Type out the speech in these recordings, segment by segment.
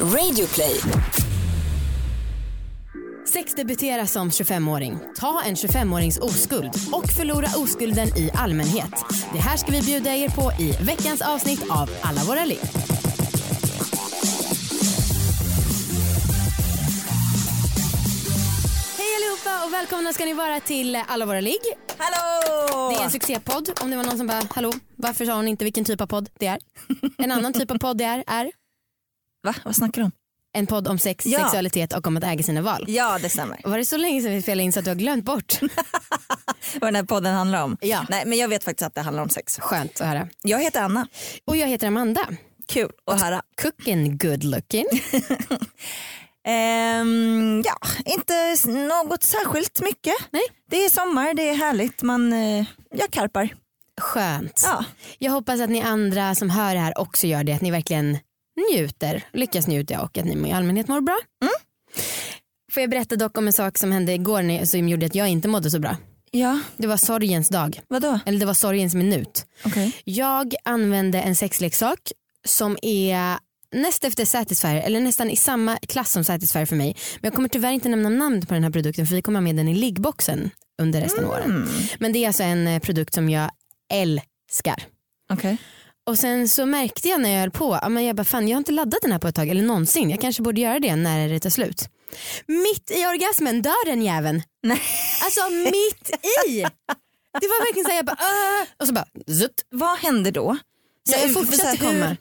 Radioplay. Sex debutera som 25-åring. Ta en 25-årings oskuld och förlora oskulden i allmänhet. Det här ska vi bjuda er på i veckans avsnitt av Alla våra liv. Hej allihopa och välkomna ska ni vara till Alla våra ligg. Hallå! Det är en succépodd. Om det var någon som bara, hallå, varför sa hon inte vilken typ av podd det är? En annan typ av podd det är, är Va? Vad snackar du om? en podd om sex, Ja. sexualitet och om att äga sina val. Ja det stämmer. Var det så länge sedan vi spelade in så att du har glömt bort? Vad den här podden handlar om. Ja. Nej men jag vet faktiskt att det handlar om sex. Skönt att höra. Jag heter Anna. Och jag heter Amanda. Kul att höra. Cooking good looking. Ehm, ja, inte något särskilt mycket. Nej. Det är sommar, det är härligt. Man, eh, jag karpar. Skönt. Ja. Jag hoppas att ni andra som hör det här också gör det. Att ni verkligen njuter, lyckas njuta och att ni i allmänhet mår bra. Mm. Får jag berätta dock om en sak som hände igår som gjorde att jag inte mådde så bra. Ja, Det var sorgens dag. vadå? Eller det var sorgens minut. Okej. Jag använde en sexleksak som är näst efter Satisfyer eller nästan i samma klass som Satisfyer för mig. Men jag kommer tyvärr inte nämna namn på den här produkten för vi kommer ha med den i liggboxen under resten av åren. Men det är alltså en eh, produkt som jag älskar. Okej. Och sen så märkte jag när jag höll på, men jag bara fan jag har inte laddat den här på ett tag eller någonsin. Jag kanske borde göra det när det tar slut. Mitt i orgasmen dör den jäveln. Nej. Alltså mitt i. Det var verkligen såhär jag bara "Åh!" och så bara zutt. Vad hände då? Så Ja, jag hur- komma.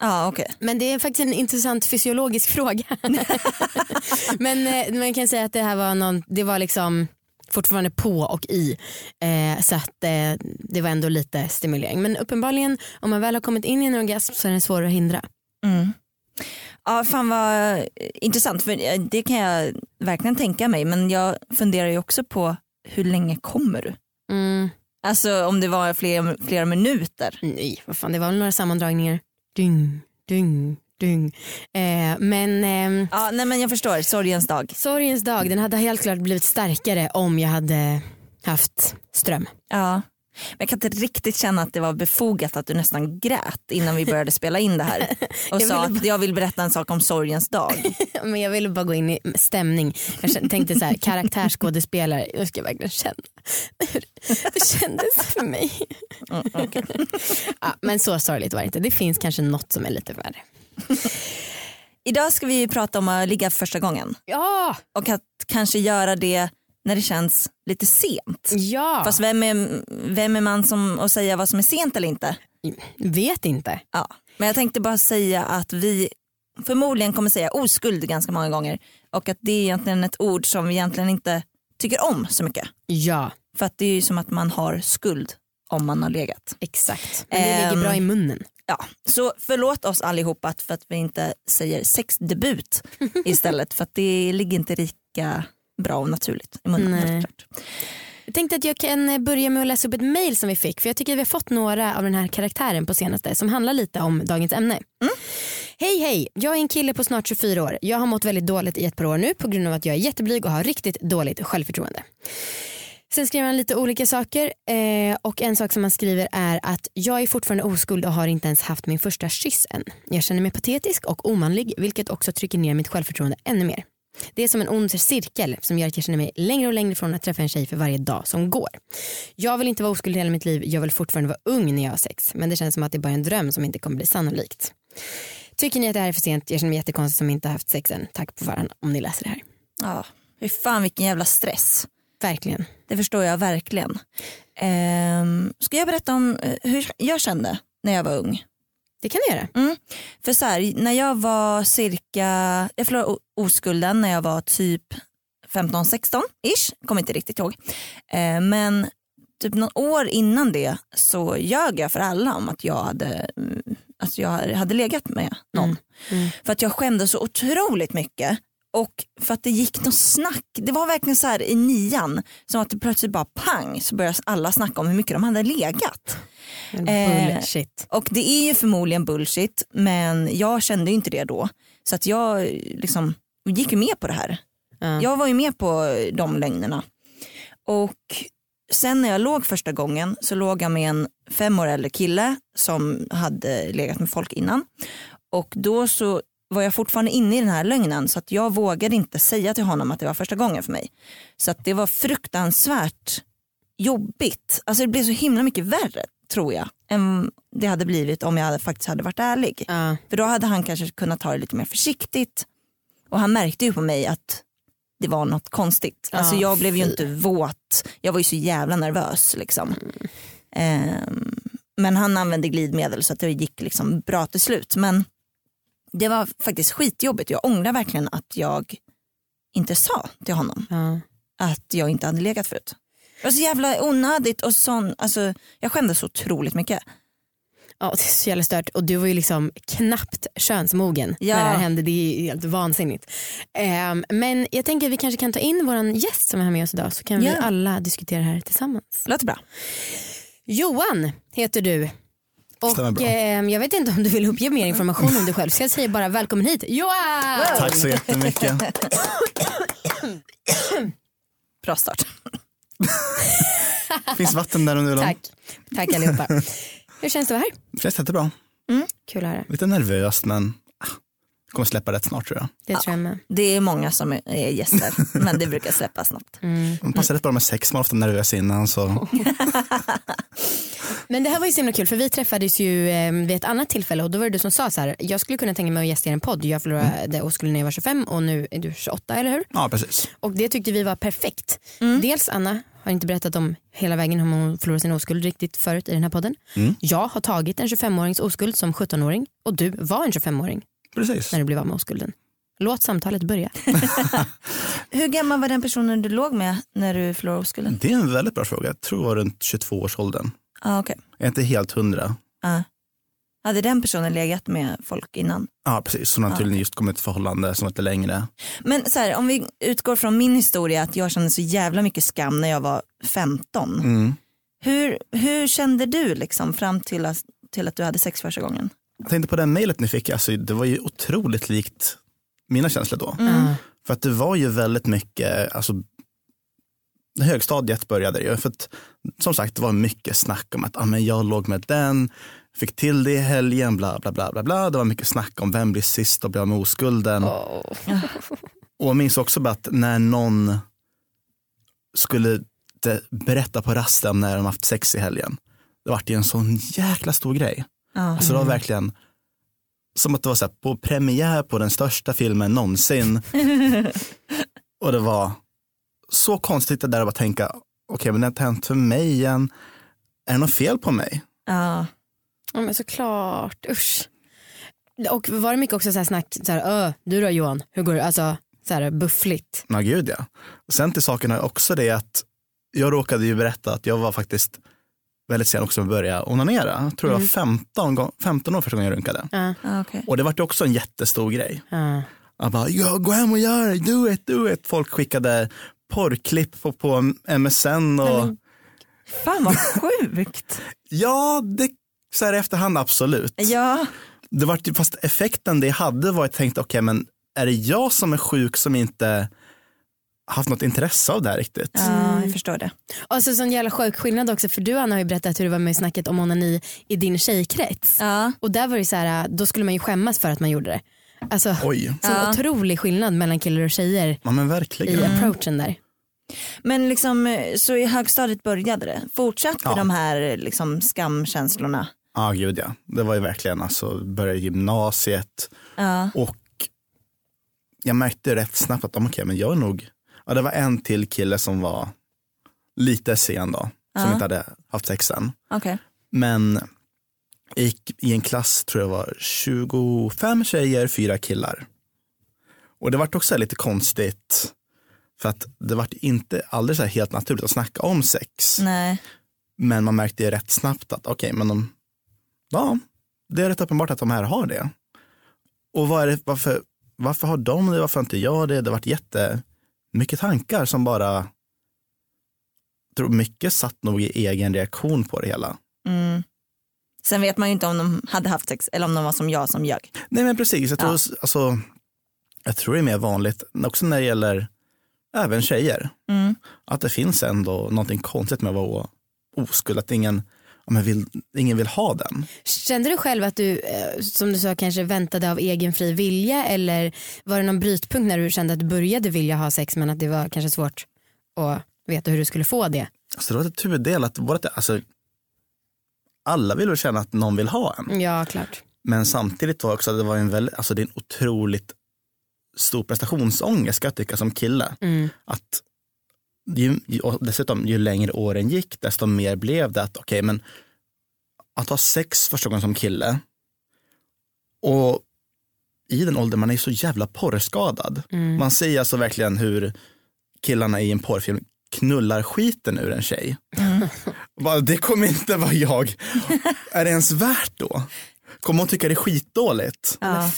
Ja okej. Men det är faktiskt en intressant fysiologisk fråga. Men eh, man kan säga att det här var någon, det var liksom fortfarande på och i. Eh, så att eh, det var ändå lite stimulering. Men uppenbarligen om man väl har kommit in i en orgasm så är den svår att hindra. Mm. Ja fan vad eh, intressant för eh, det kan jag verkligen tänka mig men jag funderar ju också på hur länge kommer du? Mm. Alltså om det var flera, flera minuter. Nej, vad fan det var väl några sammandragningar. Dyng, dyng, dyng. Eh, men ehm, Ja nej men jag förstår, sorgens dag. sorgens dag den hade helt klart blivit starkare om jag hade haft ström. Ja. Men jag kan inte riktigt känna att det var befogat att du nästan grät innan vi började spela in det här. Och Jag sa att jag vill berätta en sak om sorgens dag. Men jag ville bara gå in i stämning. Jag tänkte så här, karaktärsskådespelare, nu ska jag verkligen känna hur det kändes för mig. Mm. Ja, men så sorgligt var det inte. Det finns kanske något som är lite värre. Idag ska vi prata om att ligga för första gången Ja, och att kanske göra det när det känns lite sent. ja. Fast vem är, vem är man som att säga vad som är sent eller inte? vet inte. Ja. Men jag tänkte bara säga att vi förmodligen kommer säga oskuld ganska många gånger och att det är egentligen ett ord som vi egentligen inte tycker om så mycket. Ja, För att det är ju som att man har skuld om man har legat. exakt. Men det ligger Ehm, bra i munnen. Ja, så förlåt oss allihopa för att vi inte säger sexdebut istället för att det ligger inte lika bra och naturligt i munnen. Nej. Jag tänkte att jag kan börja med att läsa upp ett mail som vi fick för jag tycker att vi har fått några av den här karaktären på senaste som handlar lite om dagens ämne. Hej hej, jag är en kille på snart 24 år. Jag har mått väldigt dåligt i ett par år nu på grund av att jag är jätteblyg och har riktigt dåligt självförtroende. Sen skriver han lite olika saker eh, och en sak som han skriver är att jag är fortfarande oskuld och har inte ens haft min första kyss än. Jag känner mig patetisk och omanlig vilket också trycker ner mitt självförtroende ännu mer. Det är som en ond cirkel som gör att jag känner mig längre och längre från att träffa en tjej för varje dag som går. Jag vill inte vara oskuld hela mitt liv, jag vill fortfarande vara ung när jag har sex. Men det känns som att det är bara en dröm som inte kommer bli sannolikt. Tycker ni att det här är för sent? Jag känner mig jättekonstig som inte har haft sex än. Tack på förhand om ni läser det här. Ja, fy fan vilken jävla stress. Verkligen. Det förstår jag verkligen. Ehm, ska jag berätta om eh, hur jag kände när jag var ung? Det kan ni göra. För så här, när jag var cirka, jag förlorade oskulden när jag var typ 15-16 ish, kommer inte riktigt ihåg. Eh, men typ något år innan det så ljög jag för alla om att jag hade, mm, att jag hade legat med någon. Mm. För att jag skämdes så otroligt mycket och för att det gick något snack. Det var verkligen så här i nian som att det plötsligt bara pang så började alla snacka om hur mycket de hade legat. Eh, Bullshit. Och det är ju förmodligen bullshit men jag kände ju inte det då. Så att jag liksom gick ju med på det här. Ja. Jag var ju med på de lögnerna. Och sen när jag låg första gången så låg jag med en fem år äldre kille som hade legat med folk innan. Och då så var jag fortfarande inne i den här lögnen så att jag vågade inte säga till honom att det var första gången för mig. Så att det var fruktansvärt jobbigt. Alltså det blev så himla mycket värre tror jag än det hade blivit om jag faktiskt hade varit ärlig. Ja. För då hade han kanske kunnat ta det lite mer försiktigt. Och han märkte ju på mig att det var något konstigt. Ja, alltså jag blev ju inte våt. Jag var ju så jävla nervös liksom. Ehm, men han använde glidmedel så att det gick liksom bra till slut. Men det var faktiskt skitjobbigt. Jag ångrar verkligen att jag inte sa till honom Ja. att jag inte hade legat förut. Det var så jävla onödigt och sån, alltså, jag skämdes så otroligt mycket. Ja, det är så jävla stört och du var ju liksom knappt könsmogen Ja. när det här hände. Det är ju helt vansinnigt. Ehm, men jag tänker att vi kanske kan ta in våran gäst som är här med oss idag så kan vi Ja. alla diskutera här tillsammans. Låter bra. Johan heter du. Och ehm, jag vet inte om du vill uppge mer information om dig själv så jag säger bara välkommen hit Johan! Tack så jättemycket. Bra start. Finns vatten där under? Tack. Tack allihopa. Hur känns det att vara här? Känns jättebra. Kul att höra. Lite nervöst men kommer släppa rätt snart tror jag. Det tror jag med. Det är många som är gäster men det brukar släppa snabbt. Man passar rätt bra med sex, man är ofta nervös innan så Men det här var ju så himla kul för vi träffades ju eh, vid ett annat tillfälle och då var det du som sa så här, jag skulle kunna tänka mig att gästa er en podd. Jag förlorade oskulden när jag var 25 och nu är du 28 eller hur? ja precis. Och det tyckte vi var perfekt. Dels Anna har inte berättat om hela vägen hur hon förlorade sin oskuld riktigt förut i den här podden. Jag har tagit en 25-årings oskuld som 17-åring och du var en 25-åring precis. när du blev av med oskulden. Låt samtalet börja. Hur gammal var den personen du låg med när du förlorade oskulden? Det är en väldigt bra fråga. Jag tror det var runt 22 års åldern. Ah, okay. Jag är inte helt hundra. ah. Hade den personen legat med folk innan? Ja precis, så har tydligen just kommit ett förhållande som var lite längre. Men så här, om vi utgår från min historia att jag kände så jävla mycket skam när jag var 15. Mm. Hur, hur kände du liksom fram till att, till att du hade sex första gången? Jag tänkte på det mejlet ni fick, alltså, det var ju otroligt likt mina känslor då. Mm. För att det var ju väldigt mycket, alltså högstadiet började ju. För att, som sagt, det var mycket snack om att ah, men jag låg med den, fick till det i helgen, bla bla bla bla bla. Det var mycket snack om vem blir sist och blir av med oskulden. Och jag minns också bara att när någon skulle de- berätta på rasten när de haft sex i helgen. Det vart ju en sån jäkla stor grej. Ja. Alltså det var verkligen som att det var så här, på premiär på den största filmen någonsin. och det var så konstigt att där och bara tänka, okej men det har inte hänt för mig igen. Är det något fel på mig? Ja. Ja men såklart, usch. Och var det mycket också så här snack, så här, Ö, du då Johan, hur går det? Alltså så här buffligt. Ja gud ja. Sen till saken är också det att jag råkade ju berätta att jag var faktiskt väldigt sen också börja onanera. Jag tror det var 15, gång, 15 år första gången jag runkade. Ja, Ja, okej. Och det var ju också en jättestor grej. ja. Jag bara, ja, gå hem och gör det, do it, do it. Folk skickade porrklipp på, på MSN och men- Fan vad sjukt. ja, det, så här i efterhand absolut. ja. Det var, fast effekten det hade var att jag tänkte, okej men är det jag som är sjuk som inte haft något intresse av det här riktigt? ja, jag förstår det. Och så sån jävla sjuk skillnad också för du Anna har ju berättat hur du var med i snacket om onani i din tjejkrets. Ja. Och där var det så här, då skulle man ju skämmas för att man gjorde det. Alltså Oj, sån Ja. otrolig skillnad mellan killar och tjejer ja men i verkligen. approachen där. Men liksom, så i högstadiet började det. Fortsatte Ja. de här liksom, skamkänslorna? Ja gud ja, det var ju verkligen alltså, började gymnasiet Ja. och jag märkte rätt snabbt att okej men jag är nog, ja det var en till kille som var lite sen då, som inte hade haft sex än. Okej. Men jag gick i en klass, tror jag var 25 tjejer, fyra killar. Och det vart också lite konstigt. För att det vart inte här helt naturligt att snacka om sex. Nej. Men man märkte ju rätt snabbt att okej, men de, ja, det är rätt uppenbart att de här har det. Och vad är det, varför, varför har de det, varför har inte jag det? Det vart jättemycket tankar som bara, tror mycket satt nog i egen reaktion på det hela. Mm. Sen vet man ju inte om de hade haft sex eller om de var som jag som ljög. Nej men precis, jag tror, Ja. alltså, jag tror det är mer vanligt också när det gäller även tjejer. Mm. Att det finns ändå någonting konstigt med att vara oskuld. Att ingen, men vill, ingen vill ha den. Kände du själv att du, eh, som du sa, kanske väntade av egen fri vilja eller var det någon brytpunkt när du kände att du började vilja ha sex men att det var kanske svårt att veta hur du skulle få det? Alltså det var ett tudelat, vårat, alltså, alla vill väl känna att någon vill ha en. Ja, klart. Men samtidigt var också, det var en väldigt, alltså det är en otroligt stor prestationsångest ska jag tycka som kille. Mm. Att ju, och dessutom ju längre åren gick desto mer blev det att okej okay, men att ha sex första gången som kille och i den åldern man är så jävla porrskadad. Mm. Man ser alltså verkligen hur killarna i en porrfilm knullar skiten ur en tjej. Mm. Bara, det kommer inte vara jag. är det ens värt då? Kommer hon tycka det är skitdåligt? Ja.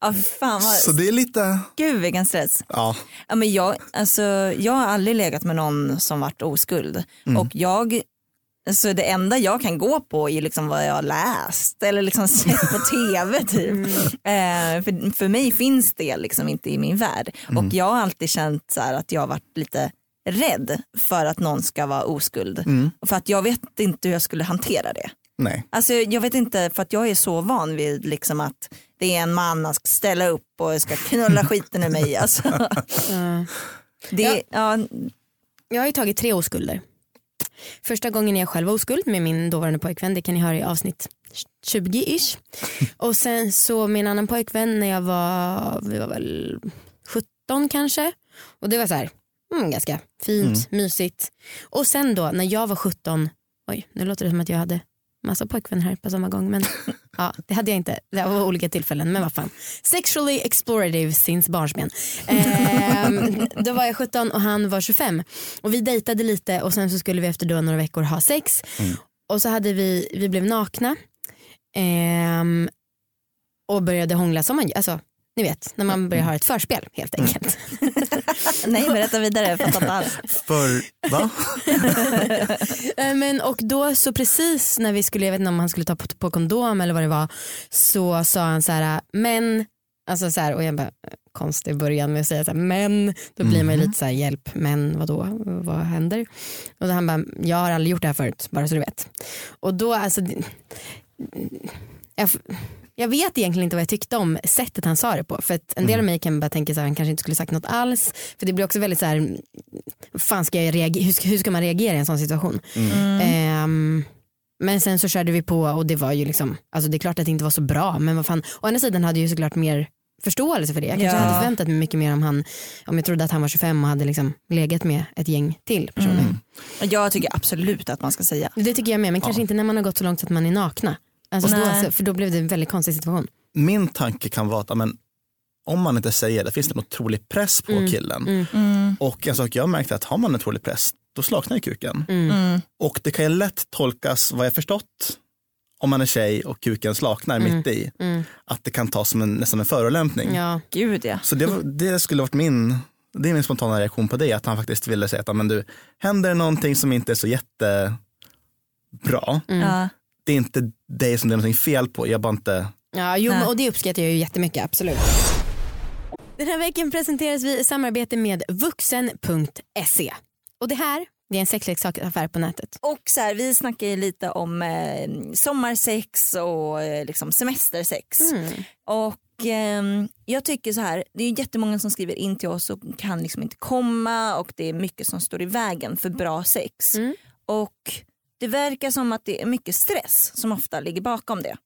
Ja, fan vad... Så det är lite, Gud vilken stress. ja. Ja, men jag, alltså, jag har aldrig legat med någon som varit oskuld. Och jag, alltså, det enda jag kan gå på är liksom vad jag har läst eller liksom sett på tv. Typ. Eh, för, för mig finns det liksom inte i min värld. Och jag har alltid känt så att jag har varit lite rädd för att någon ska vara oskuld. För att jag vet inte hur jag skulle hantera det. Nej. Alltså, jag vet inte för att jag är så van vid liksom att det är en man som ska ställa upp och ska knulla skiten ur mig. Alltså, Ja. det, ja. Jag har ju tagit tre oskulder. Första gången jag själv var oskuld med min dåvarande pojkvän, det kan ni höra i avsnitt 20-ish. Och sen så en annan pojkvän när jag var, vi var väl 17 kanske. Och det var så här, mm, ganska fint, mysigt. Och sen då när jag var 17, oj nu låter det som att jag hade massa pojkvänner här på samma gång men ja, det hade jag inte. Det var olika tillfällen men vad fan. Sexually explorative since barnsben. Ehm, då var jag 17 och han var 25 och vi dejtade lite och sen så skulle vi efter då några veckor ha sex och så hade vi, vi blev nakna ehm, och började hångla som man gör. Alltså, ni vet när man börjar ha ett förspel helt enkelt. Nej berätta vidare, jag fattar inte alls. För, va? Eh, Men och då så precis när vi skulle, jag vet inte om han skulle ta på, på kondom eller vad det var, så sa han så här, men, alltså så här, och jag bara, eh, konstig början med att säga så här, men, då blir man ju lite så här, hjälp, men vadå, vad händer? Och då han bara, jag har aldrig gjort det här förut, bara så du vet. Och då alltså, jag, jag vet egentligen inte vad jag tyckte om sättet han sa det på. För att en del av mig kan bara tänka att han kanske inte skulle sagt något alls. För det blir också väldigt så här, fan ska jag reagera, hur, ska, hur ska man reagera i en sån situation? Ehm, men sen så körde vi på och det var ju liksom, alltså det är klart att det inte var så bra men vad fan, å andra sidan hade jag ju såklart mer förståelse för det. Jag kanske Ja. hade förväntat mig mycket mer om han, om jag trodde att han var 25 och hade liksom legat med ett gäng till personer. Jag tycker absolut att man ska säga. Det tycker jag med men kanske inte när man har gått så långt så att man är nakna. Alltså då, Nej. så- för då blev det en väldigt konstig situation. Min tanke kan vara att ja, men, om man inte säger det finns det en otrolig press på killen. Mm. Och en sak jag har märkt är att har man en otrolig press då slaknar ju kuken. Mm. Och det kan ju lätt tolkas, vad jag förstått, om man är tjej och kuken slaknar mitt i, Mm. att det kan tas som en, nästan en förolämpning. Ja. Gud ja. Så det, det skulle varit min, det är min spontana reaktion på det, att han faktiskt ville säga att men du, händer det någonting som inte är så jättebra, Ja. Det är inte dig som det är någonting fel på, jag bara inte Ja, jo, Nej. och det uppskattar jag ju jättemycket, absolut. Den här veckan presenteras vi i samarbete med vuxen.se. Och det här det är en sexleksaksaffär på nätet. Och så här, vi snackar ju lite om eh, sommarsex och eh, liksom semestersex. Och ehm, jag tycker så här, det är jättemånga som skriver in till oss och kan liksom inte komma och det är mycket som står i vägen för bra sex. Mm. Och det verkar som att det är mycket stress som ofta ligger bakom det.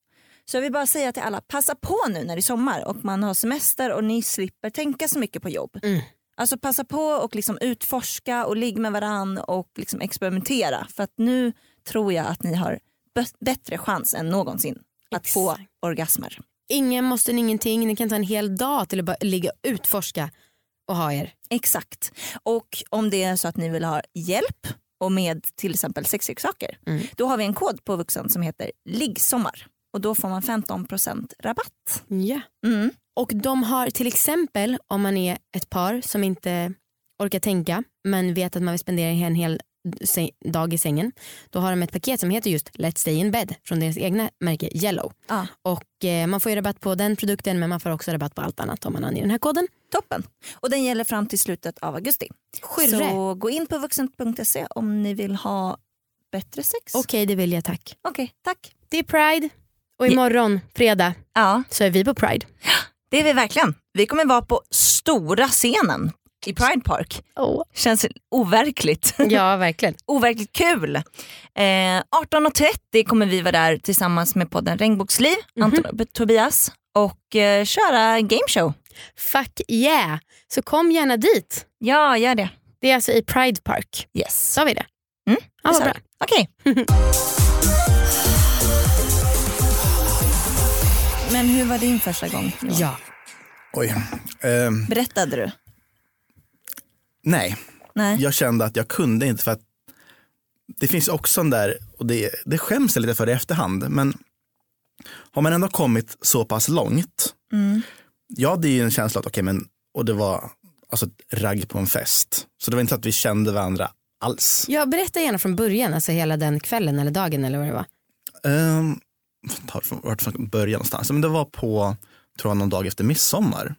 Så jag vill bara säga till alla, passa på nu när det är sommar och man har semester och ni slipper tänka så mycket på jobb. Mm. Alltså passa på och liksom utforska och ligga med varann och liksom experimentera. För att nu tror jag att ni har bä- bättre chans än någonsin att få orgasmer. Ingen måste ingenting, ni kan ta en hel dag till att bara ligga och utforska och ha er. Exakt. Och om det är så att ni vill ha hjälp och med till exempel sexleksaker. Mm. Då har vi en kod på Vuxen som heter liggsommar. Och då får man 15% rabatt. Ja. Mm. Och de har till exempel om man är ett par som inte orkar tänka men vet att man vill spendera en hel dag i sängen. Då har de ett paket som heter just Let's Stay In Bed från deras egna märke Yellow. Ja. Och eh, man får ju rabatt på den produkten men man får också rabatt på allt annat om man anger den här koden. Toppen. Och den gäller fram till slutet av augusti. Skyrre. Så gå in på vuxen.se om ni vill ha bättre sex. Okej det vill jag tack. Okej, tack. Det är Pride och imorgon fredag Ja, så är vi på Pride. det är vi verkligen. Vi kommer vara på stora scenen i Pride Park. Oh. Känns overkligt. Ja verkligen. overkligt kul. Eh, 18.30 kommer vi vara där tillsammans med podden Regnbågsliv, Anton och Tobias och eh, köra gameshow. Fuck yeah. Så kom gärna dit. Ja, gör det. Det är alltså i Pride Park. Yes. Sa vi det? Mm, Ja, vad sa bra. Okej. Men hur var din första gång? Ja. Oj. Ehm, Berättade du? Nej, Nej. jag kände att jag kunde inte för att det finns också en där, och det, det skäms jag lite för i efterhand, men har man ändå kommit så pass långt, Mm. jag hade ju en känsla att, okej men, och det var alltså ett ragg på en fest, så det var inte så att vi kände varandra alls. ja, berätta gärna från början, alltså hela den kvällen eller dagen eller vad det var. Um, vart från början någonstans, men det var på, tror jag någon dag efter midsommar.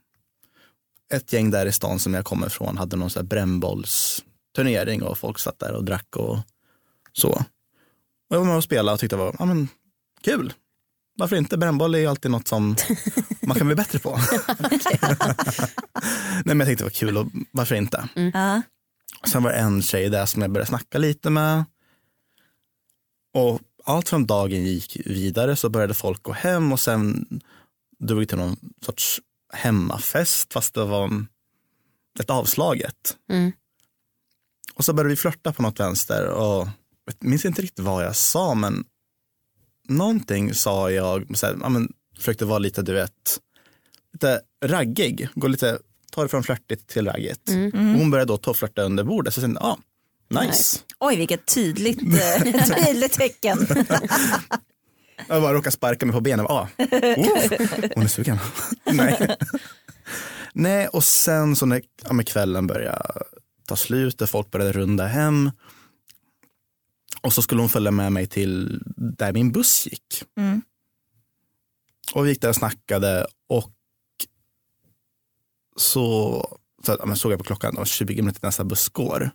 Ett gäng där i stan som jag kommer ifrån hade någon sån här brännbollsturnering och folk satt där och drack och så. Och jag var med och spelade och tyckte det var ja, men, kul. Varför inte? Brännboll är ju alltid något som man kan bli bättre på. Nej, men jag tänkte det var kul och varför inte? Ja. Sen var det en tjej där som jag började snacka lite med. Och allt från dagen gick vidare så började folk gå hem och sen drog vi till någon sorts hemmafest fast det var ett avslaget. Mm. Och så började vi flörta på något vänster och jag minns inte riktigt vad jag sa men någonting sa jag, så här, ja, men, försökte vara lite du vet, lite raggig, gå lite, ta det från flörtigt till raggigt. Mm. Och hon började då ta och flörta under bordet så jag tänkte, ja, nice. Nice. Oj, vilket tydligt, eh, tydligt tecken. Jag bara råkade sparka mig på benen. Ah, oh, hon är sugen. Nej. Nej, och sen så när ja, kvällen började ta slut och folk började runda hem. Och så skulle hon följa med mig till där min buss gick. Mm. Och vi gick där och snackade och så, så ja, såg jag på klockan, det var 20 minuter till nästa buss går.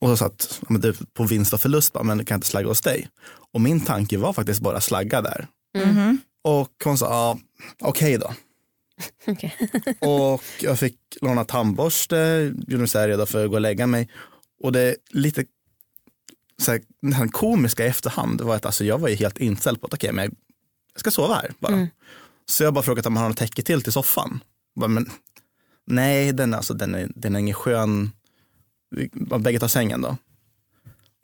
Och så satt ja, men det är på vinst och förlust, bara, men kan jag inte slagga hos dig? Och min tanke var faktiskt bara slagga där. Mhm. Och hon sa, ja, okej då. Okej. Och jag fick låna tandborste, gjorde mig så här redo för att gå och lägga mig. Och det lite så här, komiska i efterhand var att alltså, jag var ju helt inställd på att okej, men jag, jag ska sova här bara. Mm. Så jag bara frågat om man har något täcke till till soffan. Bara, men, nej, den, alltså, den, är, den är ingen skön, bara bägge tar sängen då.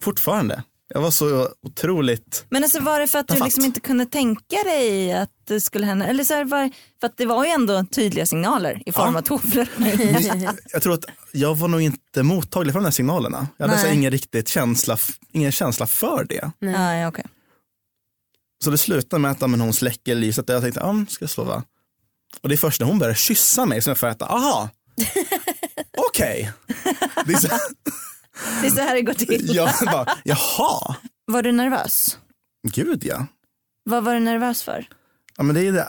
Fortfarande. Jag var så otroligt Men alltså var det för att du liksom inte kunde tänka dig att det skulle hända? Eller så här, var, för att det var ju ändå tydliga signaler i form Ja. av toflörtning. jag tror att jag var nog inte mottaglig för de här signalerna. Jag hade Nej. alltså ingen riktigt känsla, ingen känsla för det. Nej. okej. Så det slutade med att men hon släcker lyset och jag tänkte, ja, ska jag sova? Och det är först när hon börjar kyssa mig som jag får äta, aha, okej. Det så, Det är så här det går till. jag bara, jaha, Var du nervös? gud ja. Vad var du nervös för? ja men det är det,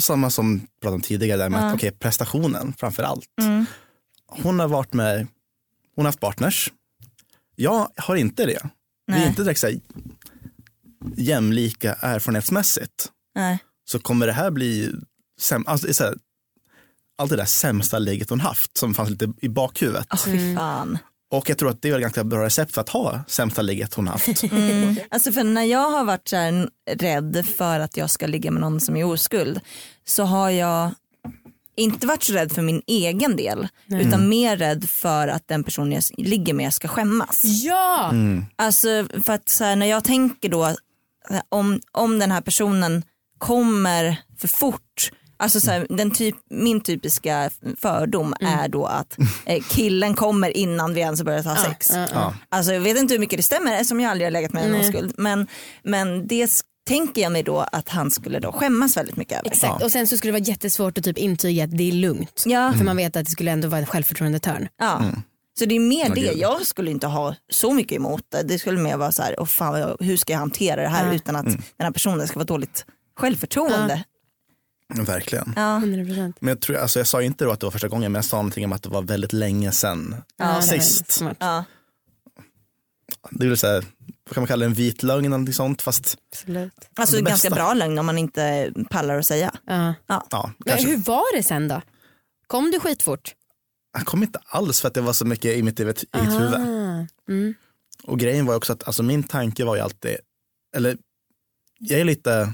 samma som pratade om tidigare, där med Ja. att okej, prestationen framför allt. Mm. Hon har varit med, hon har haft partners. Jag har inte det. Vi är Nej. inte direkt så här, jämlika erfarenhetsmässigt. Nej. så kommer det här bli säm- alltså, det är så här, allt det där sämsta ligget hon haft som fanns lite i bakhuvudet. Åh fy fan. Och jag tror att det är ett ganska bra recept för att ha sämsta ligget hon haft. Mm. Alltså för när jag har varit så här rädd för att jag ska ligga med någon som är oskuld så har jag inte varit så rädd för min egen del utan mer rädd för att den person jag ligger med ska skämmas. Ja! Alltså för att så här, när jag tänker då om, om den här personen kommer för fort Alltså så här, den typ, min typiska fördom är då att eh, killen kommer innan vi ens har börjat ha sex. ja, ja. Ja. Alltså jag vet inte hur mycket det stämmer eftersom jag aldrig har legat med en oskuld. Men, men det tänker jag mig då att han skulle då skämmas väldigt mycket över. Exakt och sen så skulle det vara jättesvårt att typ intyga att det är lugnt. Ja, För man vet att det skulle ändå vara en självförtroende törn. ja. Så det är mer det, gud. jag skulle inte ha så mycket emot det. Det skulle mer vara så här, oh, fan, hur ska jag hantera det här Ja. utan att den här personen ska vara dåligt självförtroende. Verkligen. Ja. 100%. Men jag, tror, alltså jag sa inte då att det var första gången men jag sa någonting om att det var väldigt länge sedan Ja, sist. Smart. Ja. det är väl så här, vad kan man kalla det, en vit lögn eller någonting sånt fast Absolut. Alltså Det ganska bra lögn om man inte pallar att säga. Ja. ja, Men hur var det sen då? Kom du skitfort? Jag kom inte alls för att det var så mycket i mitt eget huvud. Mm. Och grejen var också att alltså, min tanke var ju alltid, eller jag är lite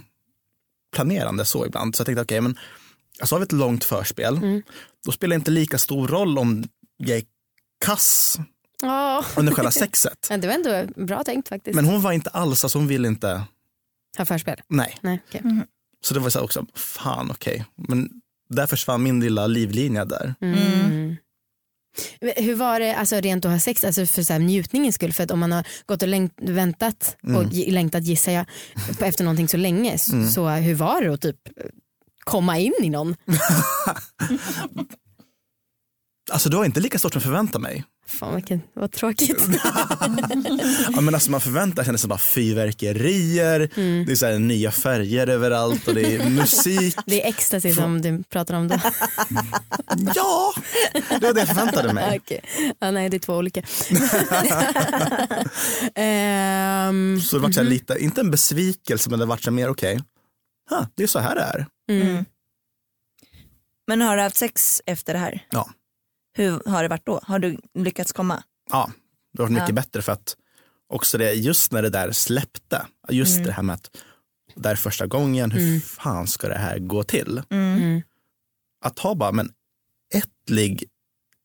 planerande så ibland. Så jag tänkte okej men alltså har vi ett långt förspel, Mm. då spelar det inte lika stor roll om jag är kass Ja. under själva sexet. Men det var ändå bra tänkt faktiskt. Men hon var inte alls, alltså hon ville inte, Ha förspel? nej. Nej. okej. Så det var så också, fan okej. Men där försvann min lilla livlinje där. Mm. Hur var det alltså, rent att ha sex alltså för så här, njutningens skull? För att om man har gått och längt, väntat och Mm. gi- längtat gissar jag efter någonting så länge. Så, Mm. så hur var det att typ komma in i någon? Alltså det var inte lika stort som jag förväntade mig. Fan vilken, vad tråkigt. Ja, men alltså man förväntar sig nästan bara fyrverkerier, Mm. det är så här nya färger överallt och det är musik. Det är ecstasy som du pratar om då. Ja, det var det jag förväntade mig. Okej. ja, nej det är två olika. Ehm, Så det var så här lite, inte en besvikelse men det var så här mer okej, huh, det är så här det är. mm. Men har du haft sex efter det här? Ja. Hur har det varit då? Har du lyckats komma? Ja, det var mycket Ja. bättre för att också det, just när det där släppte, just Mm. det här med att det är första gången, hur Mm. fan ska det här gå till? Mm. Att ha bara men ett ligg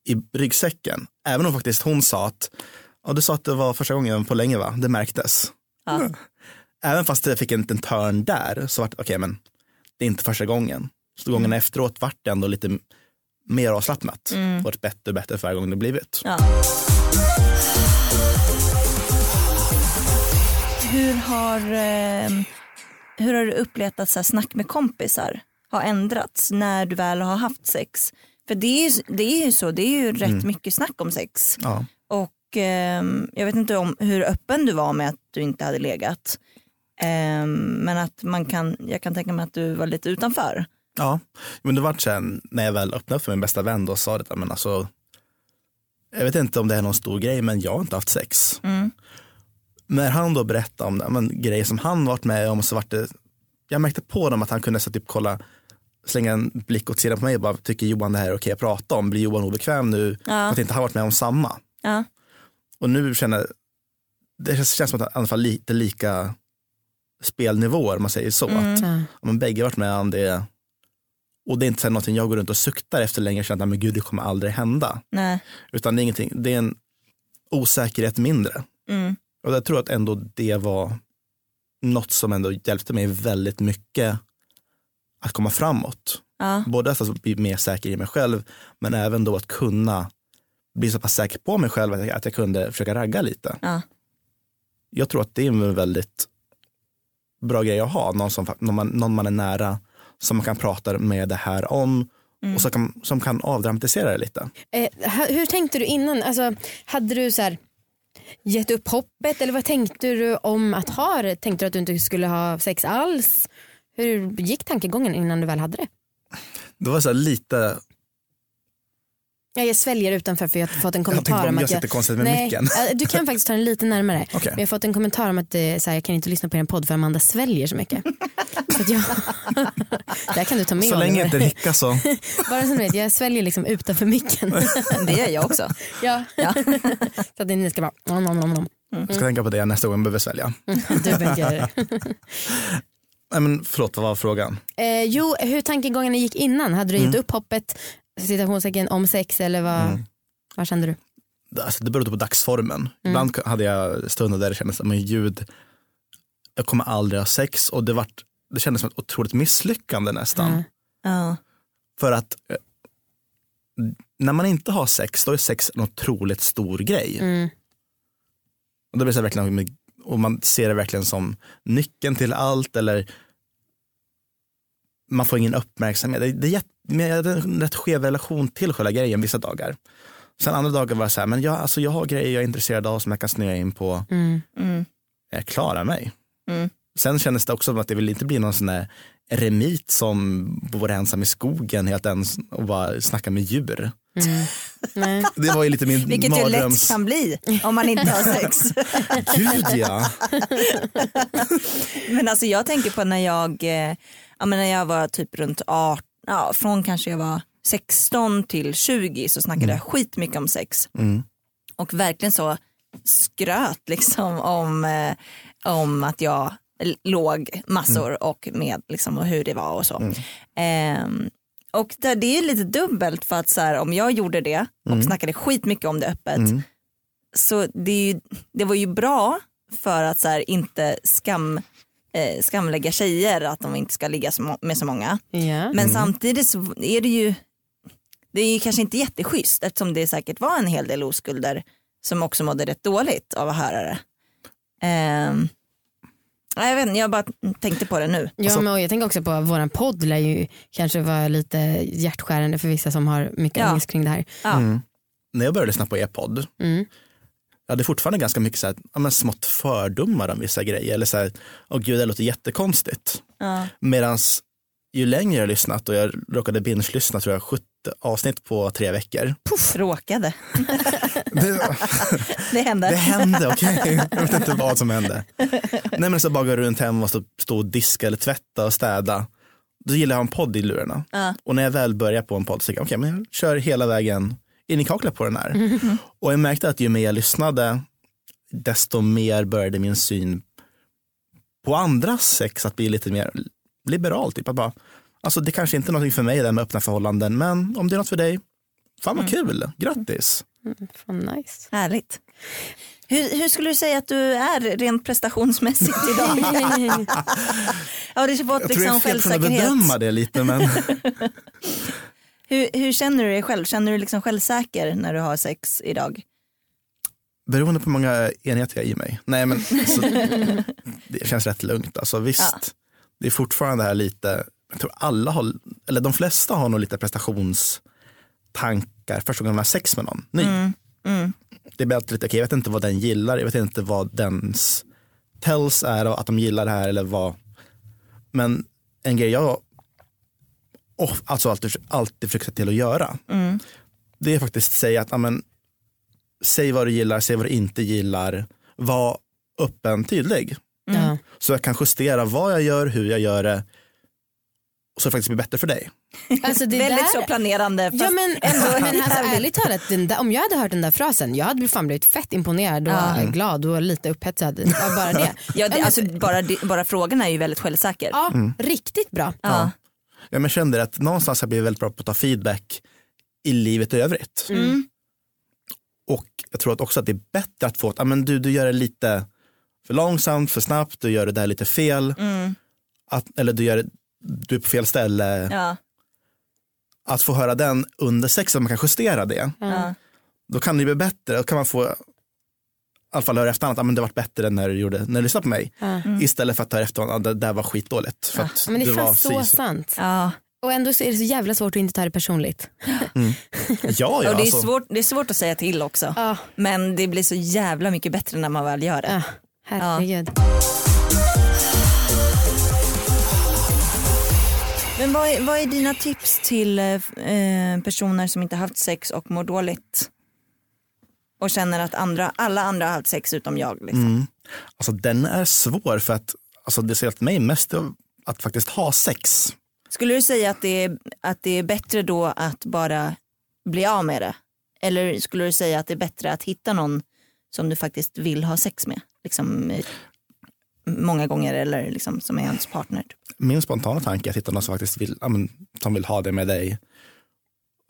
i ryggsäcken, även om faktiskt hon sa att, ja du sa att det var första gången på länge va, det märktes. Ja. Även fast det fick en liten turn där så vart det, okej men det är inte första gången. Så gången efteråt vart det ändå lite mer avslappnat. Mm. Vart bättre och bättre för varje gång det blivit. Ja. Hur har, eh, hur har du upplevt att så här, snack med kompisar har ändrats när du väl har haft sex? För det är ju, det är ju så, det är ju rätt Mm. mycket snack om sex. Ja. Och ehm, jag vet inte om hur öppen du var med att du inte hade legat. Ehm, men att man kan, jag kan tänka mig att du var lite utanför. Ja, men det vart sen när jag väl öppnade för min bästa vän då sa det, men alltså jag vet inte om det är någon stor grej men jag har inte haft sex. Mm. När han då berättade om det, men, grejer som han varit med om så vart det, jag märkte på honom att han kunde så typ kolla, slänga en blick åt sidan på mig och bara, tycker Johan det här är okej att prata om? Blir Johan obekväm nu? Ja. att inte han varit med om samma. Ja. Och nu känner det känns, som att alla fall lite lika spelnivåer om man säger så. Mm. Att, ja, men bägge varit med om det. Och det är inte så någonting jag går runt och suktar efter längre. Känner att men gud, det kommer aldrig hända. Nej. Utan det är, ingenting, det är en osäkerhet mindre. Mm. Och jag tror att ändå det var något som ändå hjälpte mig väldigt mycket att komma framåt. Ja. Både att alltså bli mer säker i mig själv men även då att kunna bli så pass säker på mig själv att jag, att jag kunde försöka ragga lite. Ja. Jag tror att det är en väldigt bra grej att ha, någon, som, någon, man, någon man är nära som man kan prata med det här om Mm. och som kan, som kan avdramatisera det lite. Eh, hur tänkte du innan? Alltså, hade du så här, gett upp hoppet eller vad tänkte du om att ha det? Tänkte du att du inte skulle ha sex alls? Hur gick tankegången innan du väl hade det? Det var så lite, jag sväljer utanför för jag har fått en jag kommentar om om jag att jag... sitter konstigt med Nej, micken. eh, du kan faktiskt ta den lite närmare. Okej. Men jag har fått en kommentar om att så här, jag kan inte lyssna på er podd för Amanda sväljer så mycket. så jag... det här kan du ta med Så länge inte hicka så. Bara så ni vet, jag sväljer liksom utanför micken. Det gör jag också. ja. Ja. så att ni ska bara... Nom, nom, nom, nom. Jag ska tänka på det nästa gång jag behöver svälja. Du behöver inte göra det. Nej, men förlåt, vad var frågan? Eh, jo, hur tankegångarna gick innan. Hade du gett upp hoppet citationstecken om sex eller vad, Mm. vad kände du? Det- Alltså, det berodde på dagsformen. Ibland hade jag stunder där det kändes som ljud, jag kommer aldrig ha sex och det, vart, det kändes som ett otroligt misslyckande nästan. Mm. Ja. För att eh, när man inte har sex, då är sex en otroligt stor grej. Mm. Och, det blir så här verkligen, och man ser det verkligen som nyckeln till allt eller man får ingen uppmärksamhet. Det, det jag hade en rätt skev relation till själva grejen vissa dagar. Sen andra dagar var det så här, men jag, alltså jag har grejer jag är intresserad av som jag kan snöa in på. Mm. Mm. Jag klarar mig. Mm. Sen kändes det också som att det vill inte bli någon sån där eremit som bor ensam i skogen helt ens och bara snackar med djur. Mm. Nej. Det var ju lite min Vilket ju lätt mardröms... kan bli om man inte har sex. Gud ja. Men alltså jag tänker på när jag, eh, ja, men när jag var typ runt 18, ja, från kanske jag var 16 till 20 så snackade jag skitmycket om sex. Mm. Och verkligen så skröt liksom om, eh, om att jag låg massor och med liksom, och hur det var och så. Ehm, och där, det är lite dubbelt för att så här, om jag gjorde det och snackade skitmycket om det öppet Mm. så det, ju, det var ju bra för att så här, inte skam, eh, skamlägga tjejer att de inte ska ligga med så många. Ja. Men samtidigt så är det ju det är ju kanske inte jätteschysst eftersom det säkert var en hel del oskulder som också mådde rätt dåligt av att höra det. Nej, jag, vet, inte, jag bara tänkte på det nu. Ja, men jag tänker också på att våran podd lär ju kanske vara lite hjärtskärande för vissa som har mycket Ja. ångest kring det här. Ja. När jag började lyssna på er podd, Mm. Jag hade fortfarande ganska mycket så här, ja, men smått fördomar om vissa grejer. Eller så här, åh gud det låter jättekonstigt. Ja. Medan ju längre jag har lyssnat och jag råkade binge-lyssna tror jag 70 avsnitt på tre veckor. Puff, råkade. Det, Det hände. det hände, okej. Jag vet inte vad som hände. Nej men så bara gå runt hem och stå, stå och diska eller tvätta och städa. Då gillar jag en podd i lurarna. Ja. Och när jag väl börjar på en podd så tänker jag, okej men jag kör hela vägen in i kaklet på den här. Och jag märkte att ju mer jag lyssnade, desto mer började min syn på andras sex att bli lite mer liberal. Typ. Att bara, alltså det kanske inte är någonting för mig det där med öppna förhållanden, men om det är något för dig, fan vad kul, grattis. Fan nice. Härligt. Hur, hur skulle du säga att du är rent prestationsmässigt idag? Har du fått Jag tror jag liksom är fel från att bedöma det lite, men Hur, hur känner du dig själv? Känner du dig liksom självsäker när du har sex idag? beroende på hur många enheter jag har i mig. Nej, men alltså, det känns rätt lugnt. Alltså, visst, Ja. det är fortfarande här lite, jag tror alla har, eller de flesta har nog lite prestationstankar första gången man har sex med någon ny. Mm. Mm. Det alltid lite, okej, jag vet inte vad den gillar, jag vet inte vad dens tells är att de gillar det här eller vad. Men en grej jag oh, alltså alltid, alltid försöker se till att göra, Mm. det är faktiskt säga att amen, säg vad du gillar, säg vad du inte gillar, var öppen, tydlig. Ja. Så jag kan justera vad jag gör, hur jag gör det och så det faktiskt blir bättre för dig. Alltså det Väldigt där... så planerande. Fast Ja men, men alltså, ärligt talat, den där, om jag hade hört den där frasen, jag hade fan blivit fett imponerad och Ja. glad och lite upphetsad av bara det. ja, det, alltså, bara, bara frågan är ju väldigt självsäker. Ja, riktigt bra. Ja. Ja, men kände att någonstans har jag blivit väldigt bra på att ta feedback i livet i övrigt. Mm. Och jag tror att också att det är bättre att få att, ah, men du, du gör det lite för långsamt, för snabbt, du gör det där lite fel. Mm. Att, eller du, gör det, du är på fel ställe. Ja. Att få höra den under sex, så man kan justera det. Ja. Då kan det bli bättre. Då kan man få alla fall höra efterhand att ah, men det var bättre när du, gjorde, när du lyssnade på mig. Ja. Istället för att höra efterhand att ah, det där var skitdåligt. För att Men det du är var fan så sant. Ja. Och ändå så är det så jävla svårt att inte ta det personligt. Ja, ja, och det, är alltså. svårt, det är svårt att säga till också. Ja, Men det blir så jävla mycket bättre när man väl gör det. ja. herregud. Men vad är, vad är dina tips till eh, personer som inte haft sex och mår dåligt? Och känner att andra, alla andra har haft sex utom jag. Liksom. Mm. Alltså den är svår för att alltså, det säger mig mest att faktiskt ha sex. Skulle du säga att det, är, att det är bättre då att bara bli av med det? Eller skulle du säga att det är bättre att hitta någon som du faktiskt vill ha sex med? Liksom, eh, många gånger eller liksom, som är ens partner. typ. Min spontana tanke är att hitta någon som faktiskt vill, som vill ha det med dig.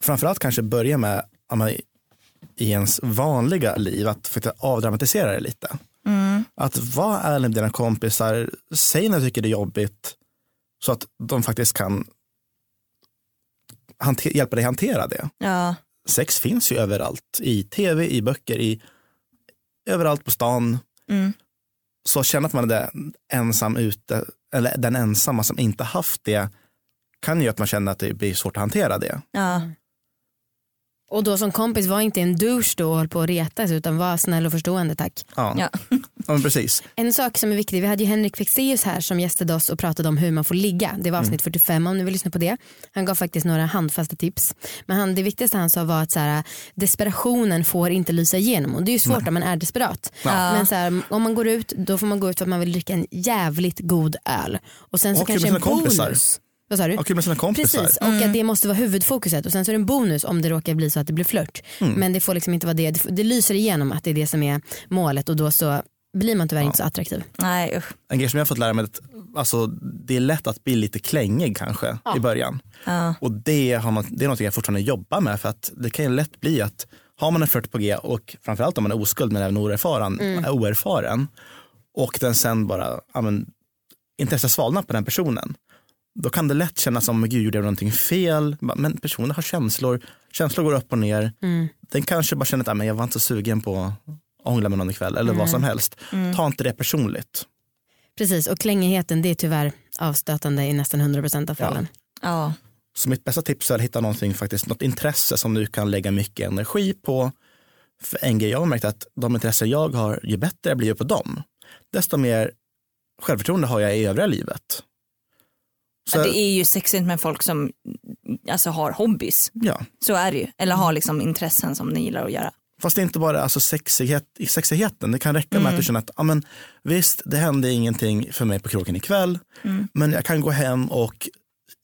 Framförallt kanske börja med i ens vanliga liv att faktiskt avdramatisera det lite. Mm. Att vara ärlig med dina kompisar, säg när du tycker det är jobbigt så att de faktiskt kan hjälpa dig hantera det. Ja. Sex finns ju överallt, i tv, i böcker, i överallt på stan. Mm. Så känna att man är ensam ute, eller den ensamma som inte haft det, kan ju att man känner att det blir svårt att hantera det. Ja. Och då som kompis var inte en douche då och höll på att retas utan var snäll och förstående tack. Ja, Ja. ja. men precis. En sak som är viktig, vi hade ju Henrik Fexeus här som gästade oss och pratade om hur man får ligga. Det var avsnitt 45 om ni vill lyssna på det. Han gav faktiskt några handfasta tips. Men han, det viktigaste han sa var att så här, desperationen får inte lysa igenom och det är ju svårt om man är desperat. Men så här, om man går ut då får man gå ut för att man vill dricka en jävligt god öl. Och sen så Och kanske en kompisar. Vad sa du? Ha kul med sina kompisar. Precis och att det måste vara huvudfokuset och sen så är det en bonus om det råkar bli så att det blir flört. Men det får liksom inte vara det, det, det lyser igenom att det är det som är målet och då så blir man tyvärr inte så attraktiv. Nej usch. En grej som jag har fått lära mig är att alltså, det är lätt att bli lite klängig kanske i början. Ja. Och det, har man, det är något jag fortfarande jobbar med för att det kan ju lätt bli att har man en flört på G och framförallt om man är oskuld men även oerfaren, oerfaren och den sen bara, ja, men, intresset svalnar på den personen. Då kan det lätt kännas som, gud gjorde jag någonting fel? Men personen har känslor, känslor går upp och ner. Den kanske bara känner att, ja, men jag var inte så sugen på att ångla med någon ikväll eller vad som helst. Ta inte det personligt. Precis och klängigheten det är tyvärr avstötande i nästan 100% av fallen. Ja. Så mitt bästa tips är att hitta någonting, faktiskt, något intresse som du kan lägga mycket energi på. För en grej jag har märkt är att de intressen jag har, ju bättre jag blir på dem, desto mer självförtroende har jag i övriga livet. Så, Ja, Det är ju sexigt med folk som alltså, har hobbys. ja. Så är det ju. Eller har liksom intressen som ni gillar att göra. Fast det är inte bara alltså, sexighet, sexigheten. Det kan räcka med att du känner att men, visst, det hände ingenting för mig på krogen ikväll, men jag kan gå hem och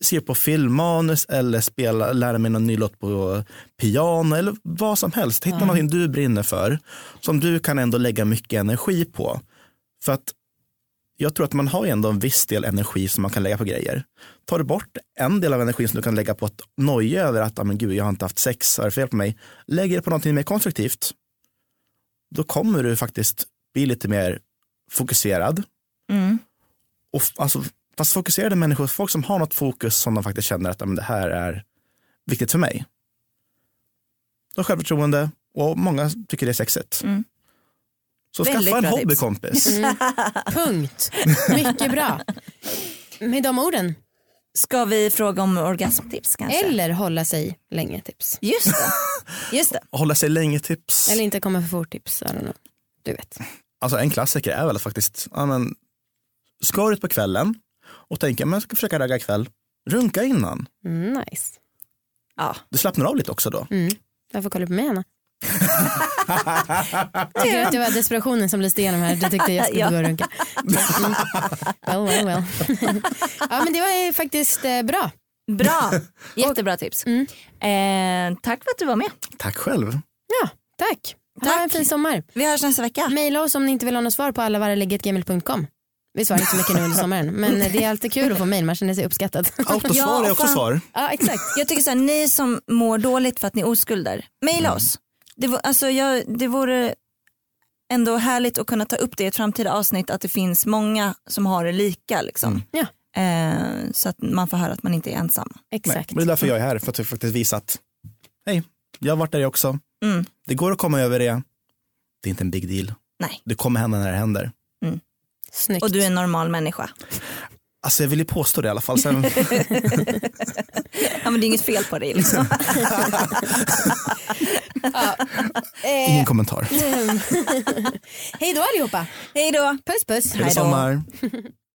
se på filmmanus eller spela, lära mig någon ny låt på piano eller vad som helst. Hitta någonting du brinner för som du kan ändå lägga mycket energi på. För att jag tror att man har ju ändå en viss del energi som man kan lägga på grejer. Tar du bort en del av energin som du kan lägga på att noja över att ah, men gud, jag har inte haft sex, är det fel på mig? Lägger det på någonting mer konstruktivt. Då kommer du faktiskt bli lite mer fokuserad. Mm. Och alltså, fast fokuserade människor, folk som har något fokus som de faktiskt känner att ah, men det här är viktigt för mig. Då har självförtroende och många tycker det är sexigt. Mm. Så Väldigt skaffa en bra hobby tips. kompis. Punkt. Mycket bra. Med de orden. Ska vi fråga om orgasmtips kanske? Eller hålla sig länge tips. Just det. Just det. Hålla sig länge tips. Eller inte komma för fort tips. Du vet. Alltså en klassiker är väl faktiskt, ja, men, ska du ut på kvällen och tänka men jag ska försöka ragga ikväll, runka innan. Mm, nice. Ja. Du slappnar av lite också då. Mm. Jag får kolla på mig Anna. Tycker du att det var desperationen som lyste igenom här? Du tyckte jag skulle Ja. gå och runka. Mm. Well, well, well. ja men det var faktiskt eh, bra. Bra. Jättebra tips. Mm. Eh, tack för att du var med. Tack själv. Ja, tack. Ha Tack. en fin sommar. Vi hörs nästa vecka. Maila oss om ni inte vill ha något svar på allavarreliggetgmail.com. Vi svarar inte så mycket nu under sommaren men det är alltid kul att få mail, man känner sig uppskattad. Autosvar Ja, är också fan. svar. ja exakt. Jag tycker så här, ni som mår dåligt för att ni är oskulder, mejla oss. Det, var, alltså jag, det vore ändå härligt att kunna ta upp det i ett framtida avsnitt att det finns många som har det lika. Liksom. Ja Eh, så att man får höra att man inte är ensam. Exakt. men det är därför jag är här, för att faktiskt visa att hej, jag har varit där också. Mm. Det går att komma över det. Det är inte en big deal. Nej. Det kommer hända när det händer. Snyggt. Och du är en normal människa. Alltså jag vill ju påstå det i alla fall. Sen, Ja, men det är inget fel på dig. Liksom. Eh, ingen kommentar. Hej då allihopa. Hej då. Puss puss. Hej då. sommar.